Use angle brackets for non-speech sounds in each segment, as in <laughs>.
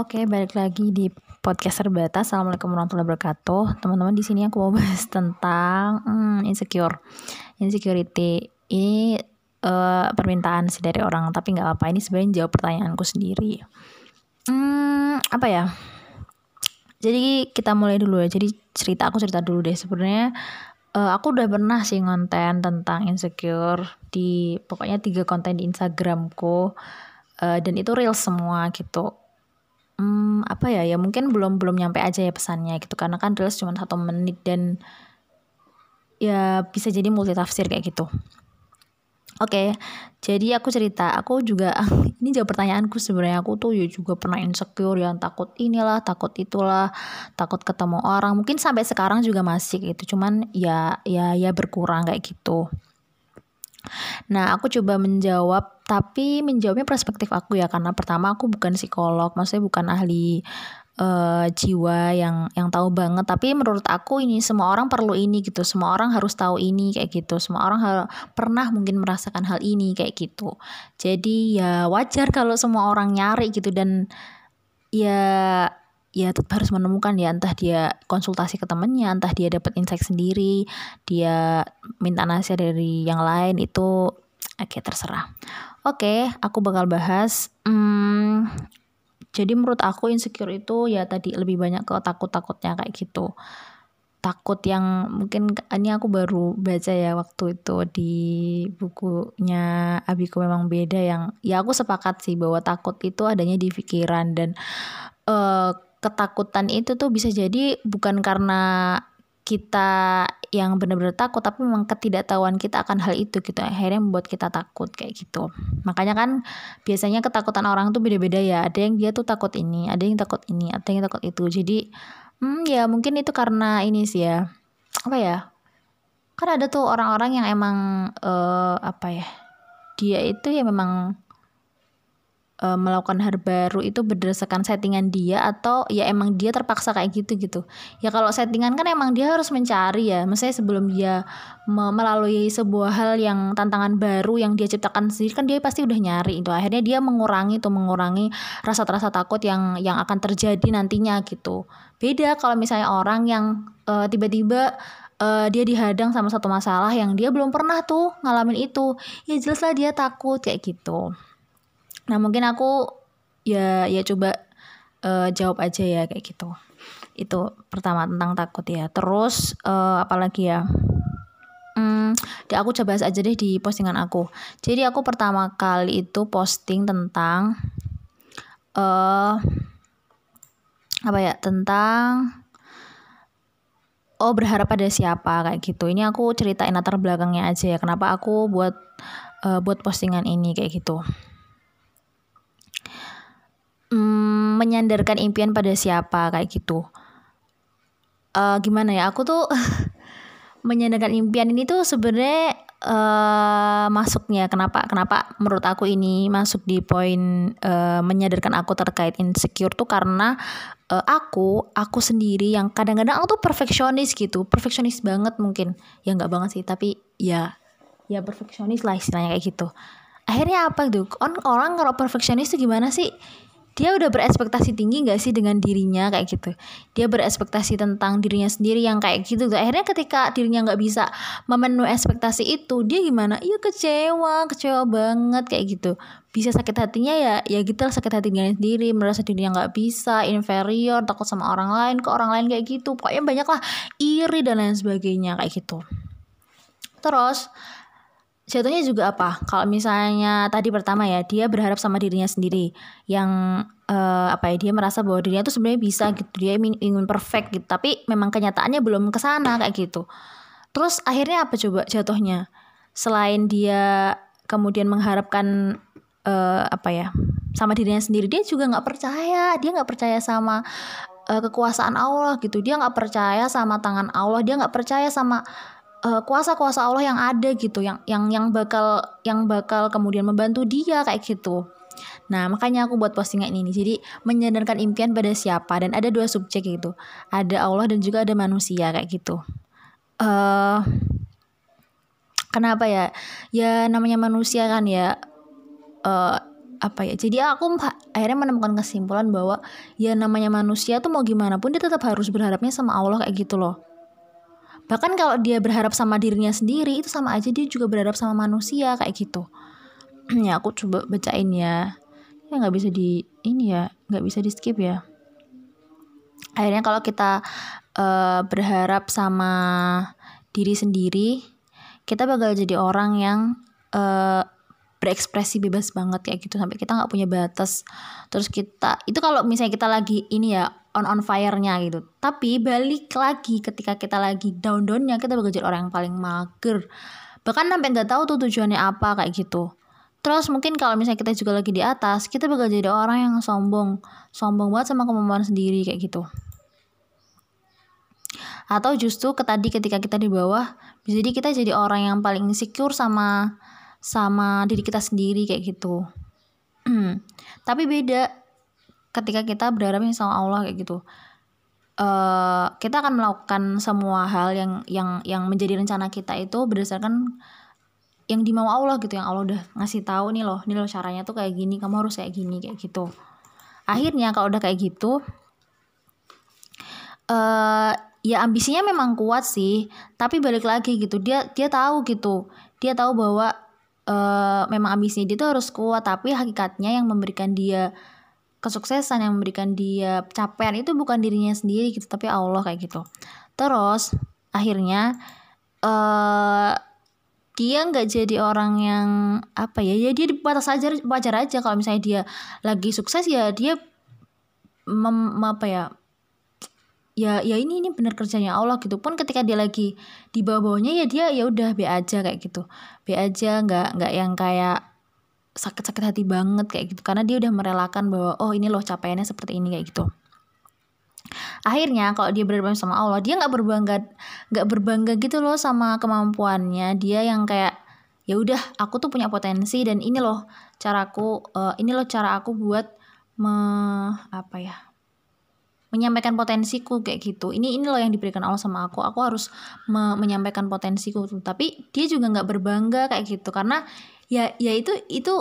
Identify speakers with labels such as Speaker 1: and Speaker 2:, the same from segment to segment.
Speaker 1: Oke, balik lagi di podcast terbatas. Assalamualaikum warahmatullahi wabarakatuh. Teman-teman di sini aku mau <laughs> bahas tentang hmm, insecure, insecurity. Ini uh, permintaan sih dari orang, tapi nggak apa. Ini sebenarnya jawab pertanyaanku sendiri. Hmm, apa ya? Jadi kita mulai dulu ya. Jadi cerita aku cerita dulu deh. Sebenarnya uh, aku udah pernah sih ngonten tentang insecure di pokoknya tiga konten di Instagramku. Uh, dan itu real semua gitu apa ya ya mungkin belum belum nyampe aja ya pesannya gitu. Karena kan reels cuma satu menit dan ya bisa jadi multi tafsir kayak gitu. Oke, okay, jadi aku cerita, aku juga <laughs> ini jawab pertanyaanku sebenarnya. Aku tuh ya juga pernah insecure yang takut inilah, takut itulah, takut ketemu orang. Mungkin sampai sekarang juga masih gitu, cuman ya ya ya berkurang kayak gitu. Nah, aku coba menjawab, tapi menjawabnya perspektif aku ya, karena pertama aku bukan psikolog, maksudnya bukan ahli uh, jiwa yang yang tahu banget. Tapi menurut aku ini semua orang perlu ini gitu, semua orang harus tahu ini kayak gitu, semua orang hal, pernah mungkin merasakan hal ini kayak gitu. Jadi ya wajar kalau semua orang nyari gitu dan ya ya tetap harus menemukan ya entah dia konsultasi ke temennya entah dia dapat insight sendiri dia minta nasihat dari yang lain itu oke terserah. Oke aku bakal bahas hmm, jadi menurut aku insecure itu ya tadi lebih banyak ke takut-takutnya kayak gitu. Takut yang mungkin ini aku baru baca ya waktu itu di bukunya Abiku memang beda yang ya aku sepakat sih bahwa takut itu adanya di pikiran dan uh, ketakutan itu tuh bisa jadi bukan karena kita yang benar-benar takut tapi memang ketidaktahuan kita akan hal itu gitu. Akhirnya membuat kita takut kayak gitu. Makanya kan biasanya ketakutan orang tuh beda-beda ya. Ada yang dia tuh takut ini ada yang takut ini ada yang takut itu. Jadi hmm, ya mungkin itu karena ini sih ya. Apa ya? Kan ada tuh orang-orang yang emang uh, apa ya? Dia itu ya memang uh, melakukan hal baru itu berdasarkan settingan dia atau ya emang dia terpaksa kayak gitu gitu. Ya kalau settingan kan emang dia harus mencari ya. Maksudnya sebelum dia melalui sebuah hal yang tantangan baru yang dia ciptakan sendiri kan dia pasti udah nyari itu. Akhirnya dia mengurangi tuh mengurangi rasa-rasa takut yang yang akan terjadi nantinya gitu. Beda kalau misalnya orang yang uh, tiba-tiba uh, dia dihadang sama satu masalah yang dia belum pernah tuh ngalamin itu. Ya jelaslah dia takut kayak gitu Nah mungkin aku ya ya coba uh, jawab aja ya kayak gitu. Itu pertama tentang takut ya. Terus uh, apalagi ya? Hmm, deh aku coba aja deh di postingan aku. Jadi aku pertama kali itu posting tentang uh, apa ya? Tentang oh berharap pada siapa kayak gitu. Ini aku ceritain latar belakangnya aja ya. Kenapa aku buat uh, buat postingan ini kayak gitu menyandarkan impian pada siapa kayak gitu. Uh, gimana ya aku tuh <laughs> menyandarkan impian ini tuh sebenarnya uh, masuknya kenapa kenapa menurut aku ini masuk di poin uh, menyadarkan aku terkait insecure tuh karena uh, aku aku sendiri yang kadang-kadang aku tuh perfeksionis gitu perfeksionis banget mungkin. Ya nggak banget sih tapi ya ya perfeksionis lah istilahnya kayak gitu. Akhirnya apa tuh orang kalau perfeksionis tuh gimana sih dia udah berekspektasi tinggi gak sih dengan dirinya kayak gitu? Dia berekspektasi tentang dirinya sendiri yang kayak gitu. Akhirnya ketika dirinya nggak bisa memenuhi ekspektasi itu dia gimana? Iya kecewa kecewa banget kayak gitu. Bisa sakit hatinya ya ya gitu sakit hati dirinya sendiri. Merasa dirinya nggak bisa inferior takut sama orang lain ke orang lain kayak gitu. Pokoknya banyak lah iri dan lain sebagainya kayak gitu. Terus jatuhnya juga apa? Kalau misalnya tadi pertama ya dia berharap sama dirinya sendiri. Yang uh, apa ya dia merasa bahwa dirinya tuh sebenarnya bisa gitu. Dia ingin, perfect gitu. Tapi memang kenyataannya belum ke sana kayak gitu. Terus akhirnya apa coba jatuhnya? Selain dia kemudian mengharapkan uh, apa ya sama dirinya sendiri dia juga nggak percaya. Dia nggak percaya sama uh, kekuasaan Allah gitu. Dia nggak percaya sama tangan Allah. Dia nggak percaya sama uh, kuasa-kuasa Allah yang ada gitu yang yang yang bakal yang bakal kemudian membantu dia kayak gitu. Nah, makanya aku buat postingan ini. Jadi, menyadarkan impian pada siapa dan ada dua subjek gitu. Ada Allah dan juga ada manusia kayak gitu. uh, kenapa ya? Ya namanya manusia kan ya uh, apa ya jadi aku akhirnya menemukan kesimpulan bahwa ya namanya manusia tuh mau gimana pun dia tetap harus berharapnya sama Allah kayak gitu loh bahkan kalau dia berharap sama dirinya sendiri itu sama aja dia juga berharap sama manusia kayak gitu. <clears throat> Ya aku coba bacain ya. Ya nggak bisa di ini ya nggak bisa di skip ya. Akhirnya kalau kita uh, berharap sama diri sendiri kita bakal jadi orang yang uh, berekspresi bebas banget kayak gitu. Sampai kita nggak punya batas. Terus kita itu kalau misalnya kita lagi ini ya on on fire-nya gitu. Tapi balik lagi ketika kita lagi down downnya kita bakal jadi orang yang paling mager. Bahkan sampai nggak tahu tuh tujuannya apa kayak gitu. Terus mungkin kalau misalnya kita juga lagi di atas kita bakal jadi orang yang sombong. Sombong banget sama kemampuan sendiri kayak gitu. Atau justru ke tadi ketika kita di bawah jadi kita jadi orang yang paling insecure sama sama diri kita sendiri kayak gitu. <clears throat> Tapi beda ketika kita berharapnya sama Allah kayak gitu. Uh, kita akan melakukan semua hal yang yang yang menjadi rencana kita itu berdasarkan yang dimau Allah gitu yang Allah udah ngasih tahu nih loh nih loh caranya tuh kayak gini kamu harus kayak gini kayak gitu. Akhirnya kalau udah kayak gitu uh, ya ambisinya memang kuat sih tapi balik lagi gitu dia dia tahu gitu. Dia tahu bahwa uh, memang ambisinya dia tuh harus kuat tapi hakikatnya yang memberikan dia kesuksesan yang memberikan dia capaian itu bukan dirinya sendiri gitu tapi Allah kayak gitu. Terus akhirnya uh, dia nggak jadi orang yang apa ya ya dia di batas aja wajar aja kalau misalnya dia lagi sukses ya dia mem, apa ya ya ya ini ini benar kerjanya Allah gitu. Pun ketika dia lagi di bawah-bawahnya ya dia ya udah be aja kayak gitu. Be aja nggak nggak yang kayak sakit-sakit hati banget kayak gitu. Karena dia udah merelakan bahwa oh ini loh capaiannya seperti ini kayak gitu. Akhirnya kalau dia berdoa sama Allah dia nggak berbangga nggak berbangga gitu loh sama kemampuannya. Dia yang kayak ya udah aku tuh punya potensi dan ini loh caraku uh, ini loh cara aku buat me apa ya? Menyampaikan potensiku kayak gitu. Ini ini loh yang diberikan Allah sama aku. Aku harus me menyampaikan potensiku tapi dia juga nggak berbangga kayak gitu. Karena ya ya itu itu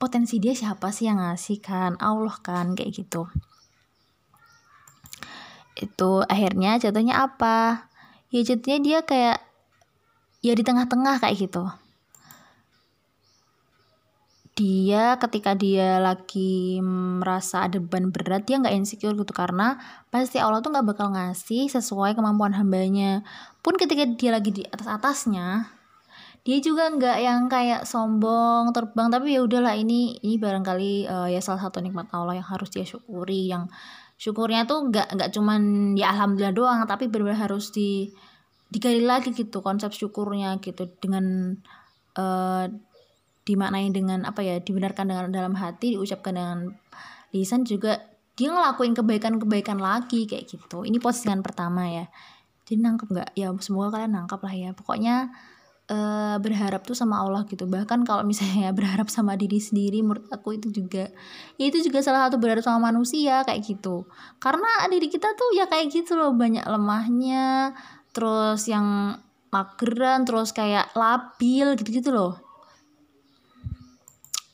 Speaker 1: potensi dia siapa sih yang ngasih kan? Allah kan kayak gitu. Itu akhirnya jatuhnya apa? Ya jatuhnya dia kayak ya di tengah-tengah kayak gitu. Dia ketika dia lagi merasa ada beban berat dia nggak insecure gitu karena pasti Allah tuh nggak bakal ngasih sesuai kemampuan hambanya. Pun ketika dia lagi di atas atasnya dia juga nggak yang kayak sombong terbang tapi ya udahlah ini ini barangkali uh, ya salah satu nikmat Allah yang harus dia syukuri yang syukurnya tuh nggak nggak cuman ya alhamdulillah doang tapi benar-benar harus di digali lagi gitu konsep syukurnya gitu dengan uh, dimaknai dengan apa ya dibenarkan dengan dalam hati diucapkan dengan lisan juga dia ngelakuin kebaikan-kebaikan lagi kayak gitu. Ini postingan pertama ya. Jadi nangkep nggak? Ya semoga kalian nangkep lah ya. Pokoknya uh, berharap tuh sama Allah gitu bahkan kalau misalnya <laughs> berharap sama diri sendiri menurut aku itu juga ya itu juga salah satu berharap sama manusia kayak gitu karena diri kita tuh ya kayak gitu loh banyak lemahnya terus yang mageran terus kayak labil gitu-gitu loh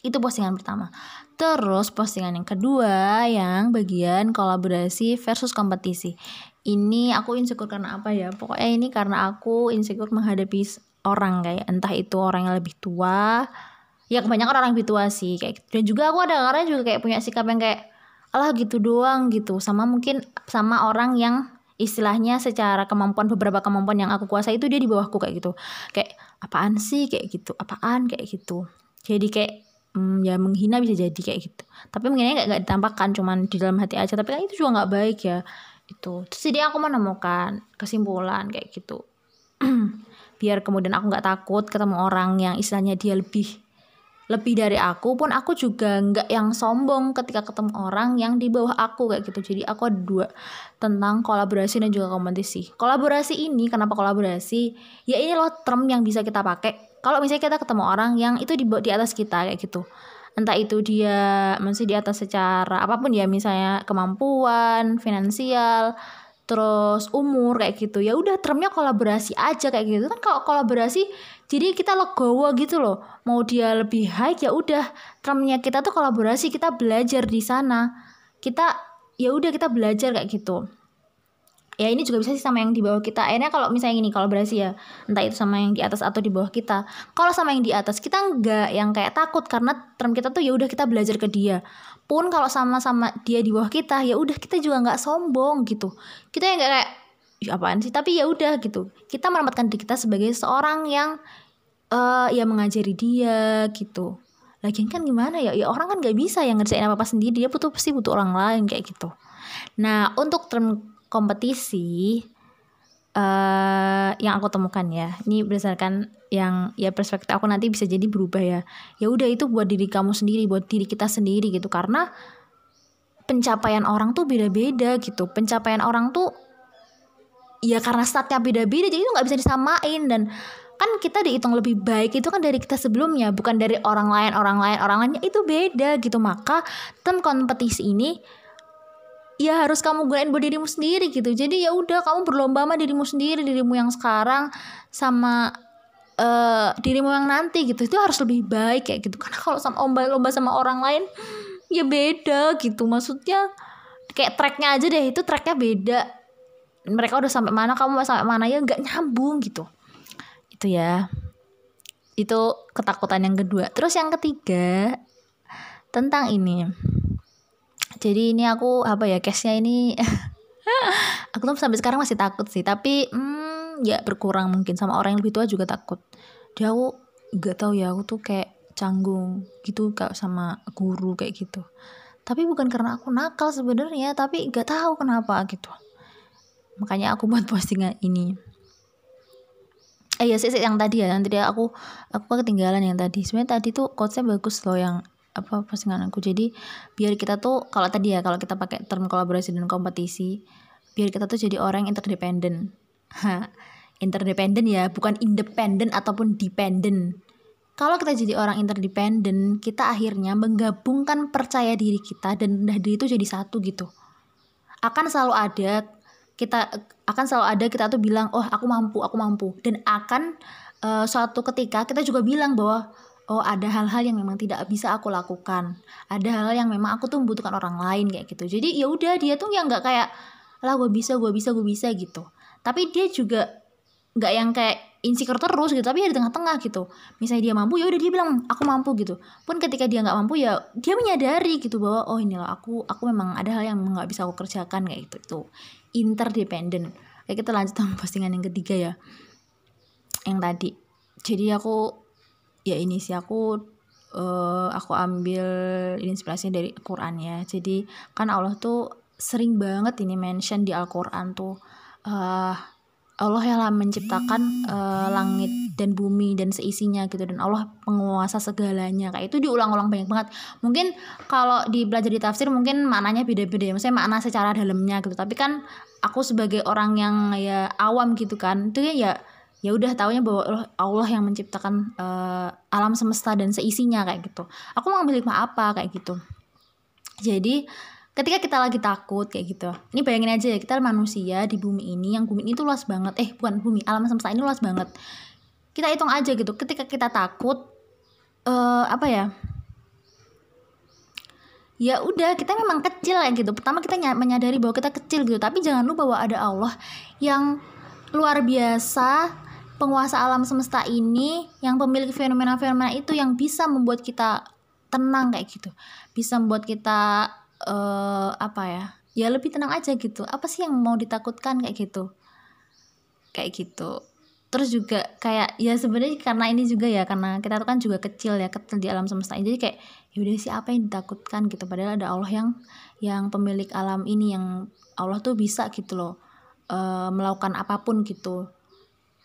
Speaker 1: itu postingan pertama. Terus postingan yang kedua yang bagian kolaborasi versus kompetisi. Ini aku insecure karena apa ya? Pokoknya ini karena aku insecure menghadapi orang kayak entah itu orang yang lebih tua. Ya kebanyakan orang lebih tua sih kayak gitu. Dan juga aku ada karena juga kayak punya sikap yang kayak alah gitu doang gitu. Sama mungkin sama orang yang istilahnya secara kemampuan beberapa kemampuan yang aku kuasai itu dia di bawahku kayak gitu. Kayak apaan sih? Kayak gitu. Apaan? Kayak gitu. Jadi kayak hmm, ya menghina bisa jadi kayak gitu. Tapi menghina nggak ditampakkan cuman di dalam hati aja. Tapi kan itu juga nggak baik ya itu. Terus jadi aku menemukan kesimpulan kayak gitu <clears throat> biar kemudian aku nggak takut ketemu orang yang istilahnya dia lebih lebih dari aku pun aku juga nggak yang sombong ketika ketemu orang yang di bawah aku kayak gitu. Jadi aku ada dua tentang kolaborasi dan juga kompetisi. Kolaborasi ini kenapa kolaborasi? Ya ini loh term yang bisa kita pakai. Kalau misalnya kita ketemu orang yang itu di di atas kita kayak gitu. Entah itu dia masih di atas secara apa pun ya misalnya kemampuan finansial terus umur kayak gitu. Ya udah termnya kolaborasi aja kayak gitu. Kan kalau kolaborasi jadi kita legowo gitu loh. Mau dia lebih high ya udah. Termnya kita tuh kolaborasi kita belajar di sana. Kita ya udah kita belajar kayak gitu. Ya ini juga bisa sih sama yang di bawah kita. Akhirnya kalau misalnya gini kolaborasi ya entah itu sama yang di atas atau di bawah kita. Kalau sama yang di atas kita nggak yang kayak takut. Karena term kita tuh ya udah kita belajar ke dia pun kalau sama-sama dia di bawah kita ya udah kita juga nggak sombong gitu. Kita yang kayak Ih, apaan sih? Tapi ya udah gitu. Kita menempatkan diri kita sebagai seorang yang uh, ya mengajari dia gitu. Lagian kan gimana ya? Ya orang kan nggak bisa yang ngerjain apa apa sendiri. Dia butuh pasti butuh orang lain kayak gitu. Nah untuk term kompetisi uh, yang aku temukan ya. Ini berdasarkan yang ya perspektif aku nanti bisa jadi berubah ya. Ya udah itu buat diri kamu sendiri buat diri kita sendiri gitu. Karena pencapaian orang tuh beda-beda gitu. Pencapaian orang tuh ya karena statnya beda-beda jadi itu nggak bisa disamain. Dan kan kita dihitung lebih baik itu kan dari kita sebelumnya bukan dari orang lain orang lain orang lainnya. Itu beda gitu. Maka tem kompetisi ini ya harus kamu gunain buat dirimu sendiri gitu. Jadi ya udah kamu berlomba sama dirimu sendiri dirimu yang sekarang sama uh, dirimu yang nanti gitu. Itu harus lebih baik kayak gitu. Karena kalau sama lomba lomba sama orang lain ya beda gitu. Maksudnya kayak tracknya aja deh itu tracknya beda. Mereka udah sampai mana kamu sampai mana ya nggak nyambung gitu. Itu ya. Itu ketakutan yang kedua. Terus yang ketiga tentang ini jadi ini aku apa ya case-nya ini <laughs> aku tuh sampai sekarang masih takut sih. Tapi hmm, ya berkurang mungkin sama orang yang lebih tua juga takut. Dia aku gak tahu ya aku tuh kayak canggung gitu kak sama guru kayak gitu. Tapi bukan karena aku nakal sebenarnya tapi gak tahu kenapa gitu. Makanya aku buat postingan ini. Eh ya sih yang tadi ya. Yang tadi aku aku ketinggalan yang tadi. Sebenarnya tadi tuh quotesnya bagus loh yang apa postingan aku. Jadi biar kita tuh kalau tadi ya kalau kita pakai term kolaborasi dan kompetisi biar kita tuh jadi orang yang interdependen <laughs> interdependen ya bukan independen ataupun dependen kalau kita jadi orang interdependen kita akhirnya menggabungkan percaya diri kita dan rendah diri itu jadi satu gitu. Akan selalu ada kita akan selalu ada kita tuh bilang oh aku mampu aku mampu. Dan akan uh, suatu ketika kita juga bilang bahwa oh ada hal-hal yang memang tidak bisa aku lakukan. Ada hal-hal yang memang aku tuh membutuhkan orang lain kayak gitu. Jadi ya udah dia tuh yang nggak kayak lah gue bisa gue bisa gue bisa gitu. Tapi dia juga nggak yang kayak insecure terus gitu tapi ya di tengah-tengah gitu. Misalnya dia mampu ya udah dia bilang aku mampu gitu. Pun ketika dia nggak mampu ya dia menyadari gitu bahwa oh inilah aku aku memang ada hal yang nggak bisa aku kerjakan kayak gitu itu interdependent. Kayak kita lanjut sama postingan yang ketiga ya. Yang tadi. Jadi aku ya ini sih aku uh, aku ambil inspirasi dari Quran ya. Jadi kan Allah tuh sering banget ini mention di Al-Quran tuh uh, Allah yang menciptakan uh, langit dan bumi dan seisinya gitu. Dan Allah penguasa segalanya. Kayak itu diulang-ulang banyak banget. Mungkin kalau belajar di tafsir mungkin maknanya beda-beda ya. Maksudnya makna secara dalamnya gitu. Tapi kan aku sebagai orang yang ya awam gitu kan. Itu ya ya udah taunya bahwa Allah yang menciptakan uh, alam semesta dan seisinya kayak gitu. Aku mau ambil hikmah apa kayak gitu. Jadi ketika kita lagi takut kayak gitu. Ini bayangin aja ya kita manusia di bumi ini yang bumi ini tuh luas banget. Eh bukan bumi alam semesta ini luas banget. Kita hitung aja gitu ketika kita takut uh, apa ya? Ya udah kita memang kecil ya gitu. Pertama kita menyadari bahwa kita kecil gitu. Tapi jangan lupa bahwa ada Allah yang luar biasa penguasa alam semesta ini yang pemilik fenomena-fenomena itu yang bisa membuat kita tenang kayak gitu. Bisa membuat kita uh, apa ya ya lebih tenang aja gitu. Apa sih yang mau ditakutkan kayak gitu? Kayak gitu. Terus juga kayak ya sebenarnya karena ini juga ya karena kita tuh kan juga kecil ya kecil di alam semesta ini. Jadi kayak yaudah sih apa yang ditakutkan gitu? Padahal ada Allah yang yang pemilik alam ini yang Allah tuh bisa gitu loh uh, melakukan apa pun gitu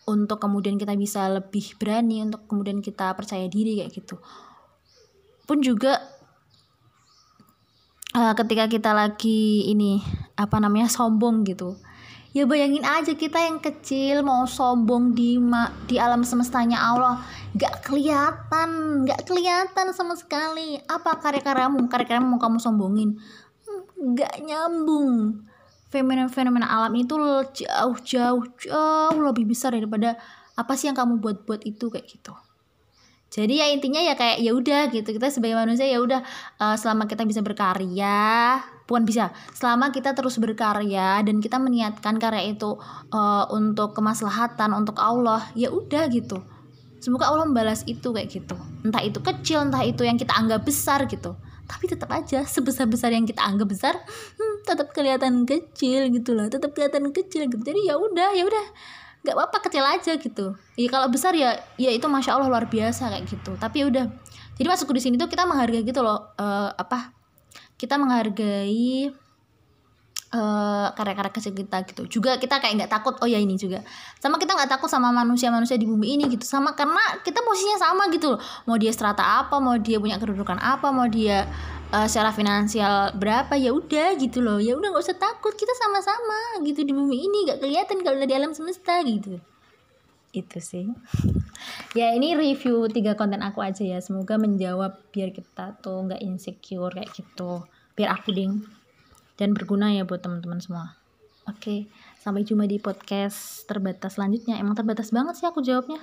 Speaker 1: untuk kemudian kita bisa lebih berani untuk kemudian kita percaya diri kayak gitu. Pun juga uh, ketika kita lagi ini apa namanya sombong gitu. Ya bayangin aja kita yang kecil mau sombong di ma di alam semestanya Allah. Gak kelihatan gak kelihatan sama sekali. Apa karya-karyamu? Karya-karyamu kamu sombongin? Gak nyambung fenomena-fenomena alam itu jauh jauh jauh lebih besar daripada apa sih yang kamu buat-buat itu kayak gitu. Jadi ya intinya ya kayak ya udah gitu. Kita sebagai manusia ya udah uh, selama kita bisa berkarya bukan bisa. Selama kita terus berkarya dan kita meniatkan karya itu uh, untuk kemaslahatan untuk Allah ya udah gitu. Semoga Allah membalas itu kayak gitu. Entah itu kecil entah itu yang kita anggap besar gitu. Tapi tetap aja sebesar besar yang kita anggap besar tetap kelihatan kecil gitu lah tetap kelihatan kecil gitu. Jadi ya udah ya udah. Nggak apa-apa kecil aja gitu. Ya kalau besar ya ya itu masya allah luar biasa kayak gitu. Tapi ya udah. Jadi masuk di sini tuh kita menghargai gitu loh uh, apa kita menghargai uh, karya-karya kecil kita gitu. Juga kita kayak nggak takut oh ya ini juga. Sama kita nggak takut sama manusia-manusia di bumi ini gitu. Sama karena kita posisinya sama gitu loh. Mau dia strata apa mau dia punya kedudukan apa mau dia uh, secara finansial berapa ya udah gitu loh. Ya udah nggak usah takut. Kita sama-sama gitu di bumi ini. Nggak kelihatan kalau di alam semesta gitu. Itu sih. <laughs> Ya ini review tiga konten aku aja ya. Semoga menjawab biar kita tuh nggak insecure kayak gitu. Biar aku ding dan berguna ya buat teman-teman semua. Oke sampai jumpa di podcast terbatas selanjutnya. Emang terbatas banget sih aku jawabnya